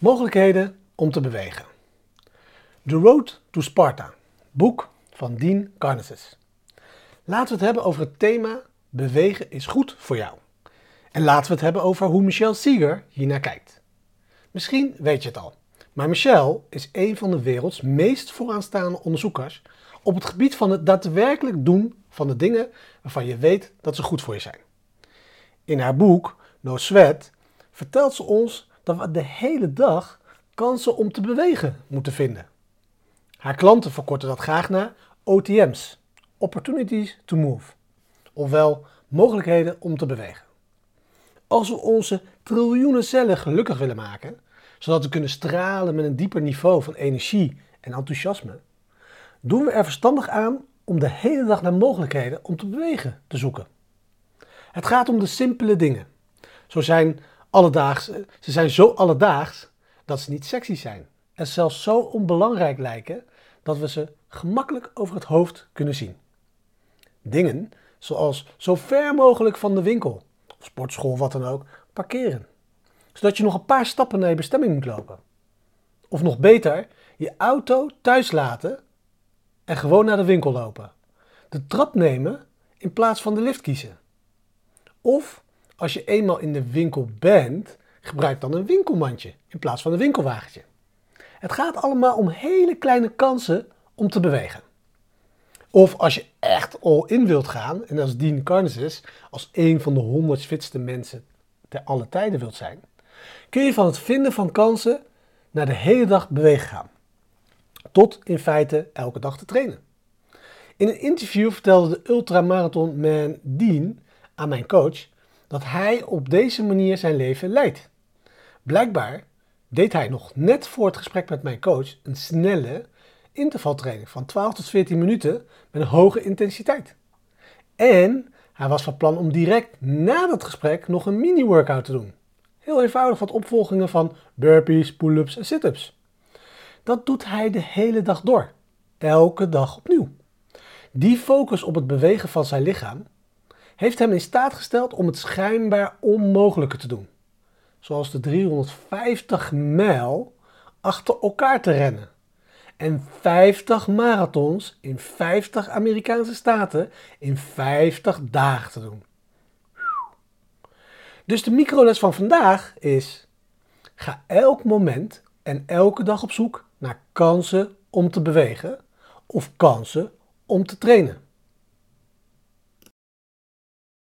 Mogelijkheden om te bewegen. The Road to Sparta, boek van Dean Carnegie. Laten we het hebben over het thema bewegen is goed voor jou. En laten we het hebben over hoe Michel Seeger hiernaar kijkt. Misschien weet je het al, maar Michel is een van de werelds meest vooraanstaande onderzoekers op het gebied van het daadwerkelijk doen van de dingen waarvan je weet dat ze goed voor je zijn. In haar boek No Sweat vertelt ze ons dat we de hele dag kansen om te bewegen moeten vinden. Haar klanten verkorten dat graag naar OTM's, Opportunities to Move, ofwel mogelijkheden om te bewegen. Als we onze triljoenen cellen gelukkig willen maken, zodat we kunnen stralen met een dieper niveau van energie en enthousiasme, doen we er verstandig aan om de hele dag naar mogelijkheden om te bewegen te zoeken. Het gaat om de simpele dingen. Zo zijn alledaags, ze zijn zo alledaags dat ze niet sexy zijn. En zelfs zo onbelangrijk lijken dat we ze gemakkelijk over het hoofd kunnen zien. Dingen zoals zo ver mogelijk van de winkel, of sportschool wat dan ook, parkeren. Zodat je nog een paar stappen naar je bestemming moet lopen. Of nog beter, je auto thuis laten en gewoon naar de winkel lopen. De trap nemen in plaats van de lift kiezen. Of als je eenmaal in de winkel bent, gebruik dan een winkelmandje in plaats van een winkelwagentje. Het gaat allemaal om hele kleine kansen om te bewegen. Of als je echt all in wilt gaan, en als Dean Carnegie als een van de honderd fitste mensen ter alle tijden wilt zijn, kun je van het vinden van kansen naar de hele dag bewegen gaan. Tot in feite elke dag te trainen. In een interview vertelde de ultramarathon man Dean aan mijn coach dat hij op deze manier zijn leven leidt. Blijkbaar deed hij nog net voor het gesprek met mijn coach een snelle intervaltraining van 12 tot 14 minuten met een hoge intensiteit. En hij was van plan om direct na dat gesprek nog een mini-workout te doen. Heel eenvoudig wat opvolgingen van burpees, pull-ups en sit-ups. Dat doet hij de hele dag door. Elke dag opnieuw. Die focus op het bewegen van zijn lichaam heeft hem in staat gesteld om het schijnbaar onmogelijke te doen. Zoals de 350 mijl achter elkaar te rennen. En 50 marathons in 50 Amerikaanse staten in 50 dagen te doen. Dus de microles van vandaag is: ga elk moment en elke dag op zoek naar kansen om te bewegen of kansen om te trainen.